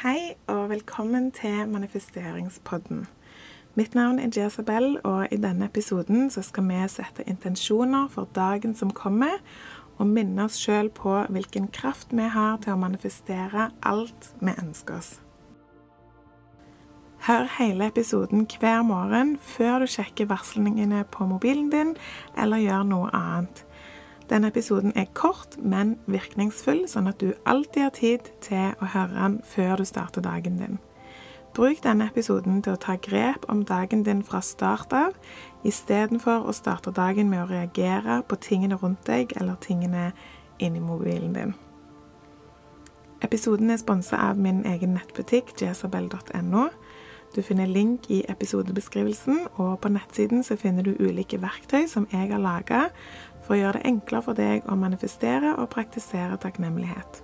Hei og velkommen til manifesteringspodden. Mitt navn er Jezabel, og i denne episoden skal vi sette intensjoner for dagen som kommer, og minne oss sjøl på hvilken kraft vi har til å manifestere alt vi ønsker oss. Hør hele episoden hver morgen før du sjekker varslingene på mobilen din eller gjør noe annet. Denne episoden er kort, men virkningsfull, sånn at du alltid har tid til å høre den før du starter dagen din. Bruk denne episoden til å ta grep om dagen din fra start av, istedenfor å starte dagen med å reagere på tingene rundt deg eller tingene inni mobilen din. Episoden er sponsa av min egen nettbutikk jesabel.no. Du finner link i episodebeskrivelsen, og på nettsiden så finner du ulike verktøy som jeg har laga for å gjøre det enklere for deg å manifestere og praktisere takknemlighet.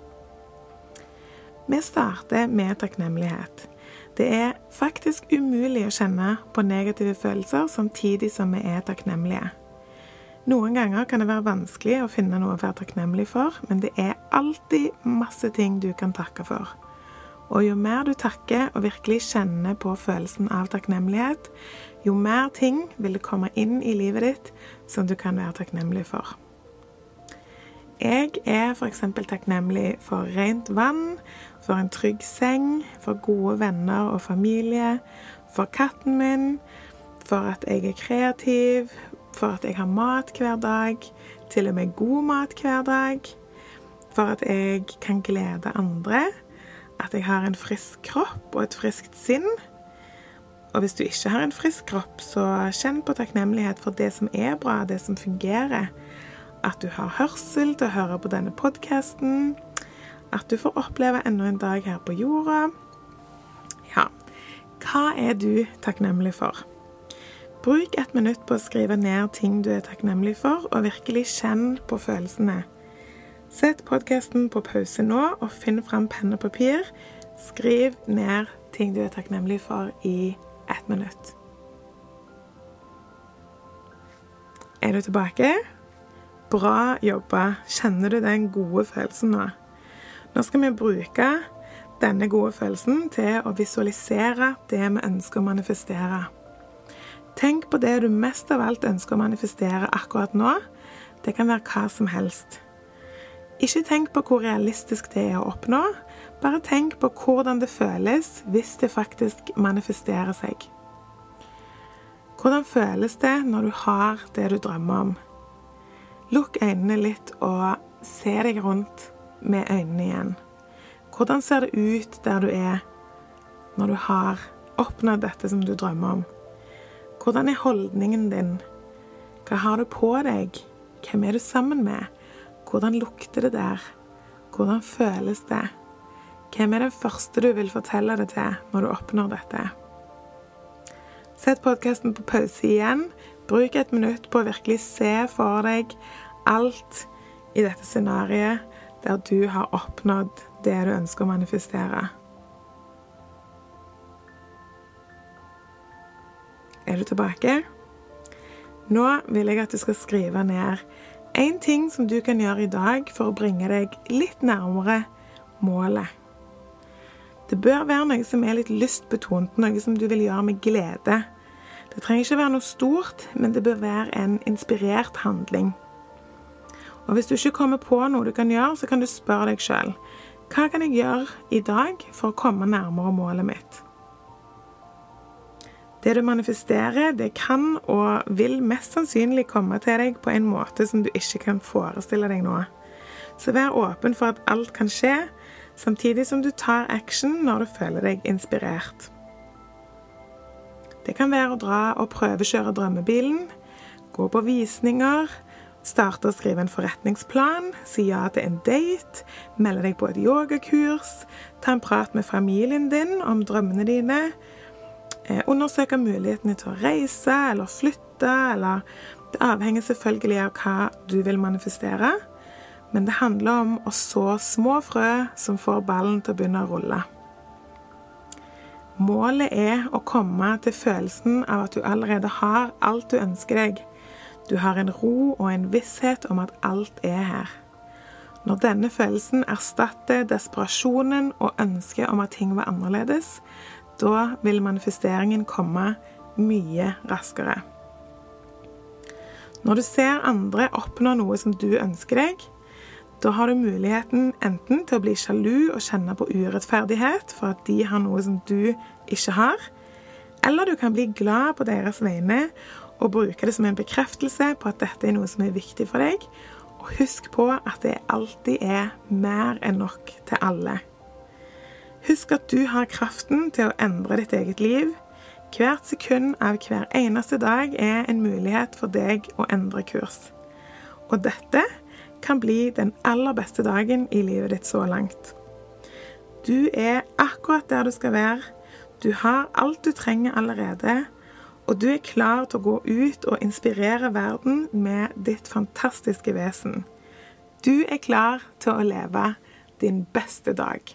Vi starter med takknemlighet. Det er faktisk umulig å kjenne på negative følelser samtidig som vi er takknemlige. Noen ganger kan det være vanskelig å finne noe å være takknemlig for, men det er alltid masse ting du kan takke for. Og jo mer du takker og virkelig kjenner på følelsen av takknemlighet, jo mer ting vil det komme inn i livet ditt som du kan være takknemlig for. Jeg er f.eks. takknemlig for rent vann, for en trygg seng, for gode venner og familie, for katten min, for at jeg er kreativ, for at jeg har mat hver dag, til og med god mat hver dag, for at jeg kan glede andre at jeg har en frisk kropp og et friskt sinn. Og hvis du ikke har en frisk kropp, så kjenn på takknemlighet for det som er bra, det som fungerer. At du har hørsel til å høre på denne podkasten. At du får oppleve enda en dag her på jorda. Ja, hva er du takknemlig for? Bruk et minutt på å skrive ned ting du er takknemlig for, og virkelig kjenn på følelsene. Sett podkasten på pause nå, og finn fram penn og papir. Skriv ned ting du er takknemlig for i ett minutt. Er du tilbake? Bra jobba. Kjenner du den gode følelsen nå? Nå skal vi bruke denne gode følelsen til å visualisere det vi ønsker å manifestere. Tenk på det du mest av alt ønsker å manifestere akkurat nå. Det kan være hva som helst. Ikke tenk på hvor realistisk det er å oppnå, bare tenk på hvordan det føles hvis det faktisk manifesterer seg. Hvordan føles det når du har det du drømmer om? Lukk øynene litt og se deg rundt med øynene igjen. Hvordan ser det ut der du er når du har oppnådd dette som du drømmer om? Hvordan er holdningen din? Hva har du på deg? Hvem er du sammen med? Hvordan lukter det der? Hvordan føles det? Hvem er den første du vil fortelle det til når du oppnår dette? Sett podkasten på pause igjen. Bruk et minutt på å virkelig se for deg alt i dette scenarioet der du har oppnådd det du ønsker å manifestere. Er du tilbake? Nå vil jeg at du skal skrive ned én ting som du kan gjøre i dag for å bringe deg litt nærmere målet. Det bør være noe som er litt lystbetont, noe som du vil gjøre med glede. Det trenger ikke være noe stort, men det bør være en inspirert handling. Og Hvis du ikke kommer på noe du kan gjøre, så kan du spørre deg sjøl hva kan jeg gjøre i dag for å komme nærmere målet mitt. Det du manifesterer, det kan og vil mest sannsynlig komme til deg på en måte som du ikke kan forestille deg nå. Så vær åpen for at alt kan skje, samtidig som du tar action når du føler deg inspirert. Det kan være å dra og prøvekjøre drømmebilen, gå på visninger, starte å skrive en forretningsplan, si ja til en date, melde deg på et yogakurs, ta en prat med familien din om drømmene dine, undersøke mulighetene til å reise eller flytte, eller Det avhenger selvfølgelig av hva du vil manifestere, men det handler om å så små frø som får ballen til å begynne å rulle. Målet er å komme til følelsen av at du allerede har alt du ønsker deg. Du har en ro og en visshet om at alt er her. Når denne følelsen erstatter desperasjonen og ønsket om at ting var annerledes, da vil manifesteringen komme mye raskere. Når du ser andre oppnå noe som du ønsker deg, da har du muligheten enten til å bli sjalu og kjenne på urettferdighet for at de har noe som du ikke har, eller du kan bli glad på deres vegne og bruke det som en bekreftelse på at dette er noe som er viktig for deg, og husk på at det alltid er mer enn nok til alle. Husk at du har kraften til å endre ditt eget liv. Hvert sekund av hver eneste dag er en mulighet for deg å endre kurs. Og dette kan bli den aller beste dagen i livet ditt så langt. Du er akkurat der du skal være. Du har alt du trenger allerede. Og du er klar til å gå ut og inspirere verden med ditt fantastiske vesen. Du er klar til å leve din beste dag.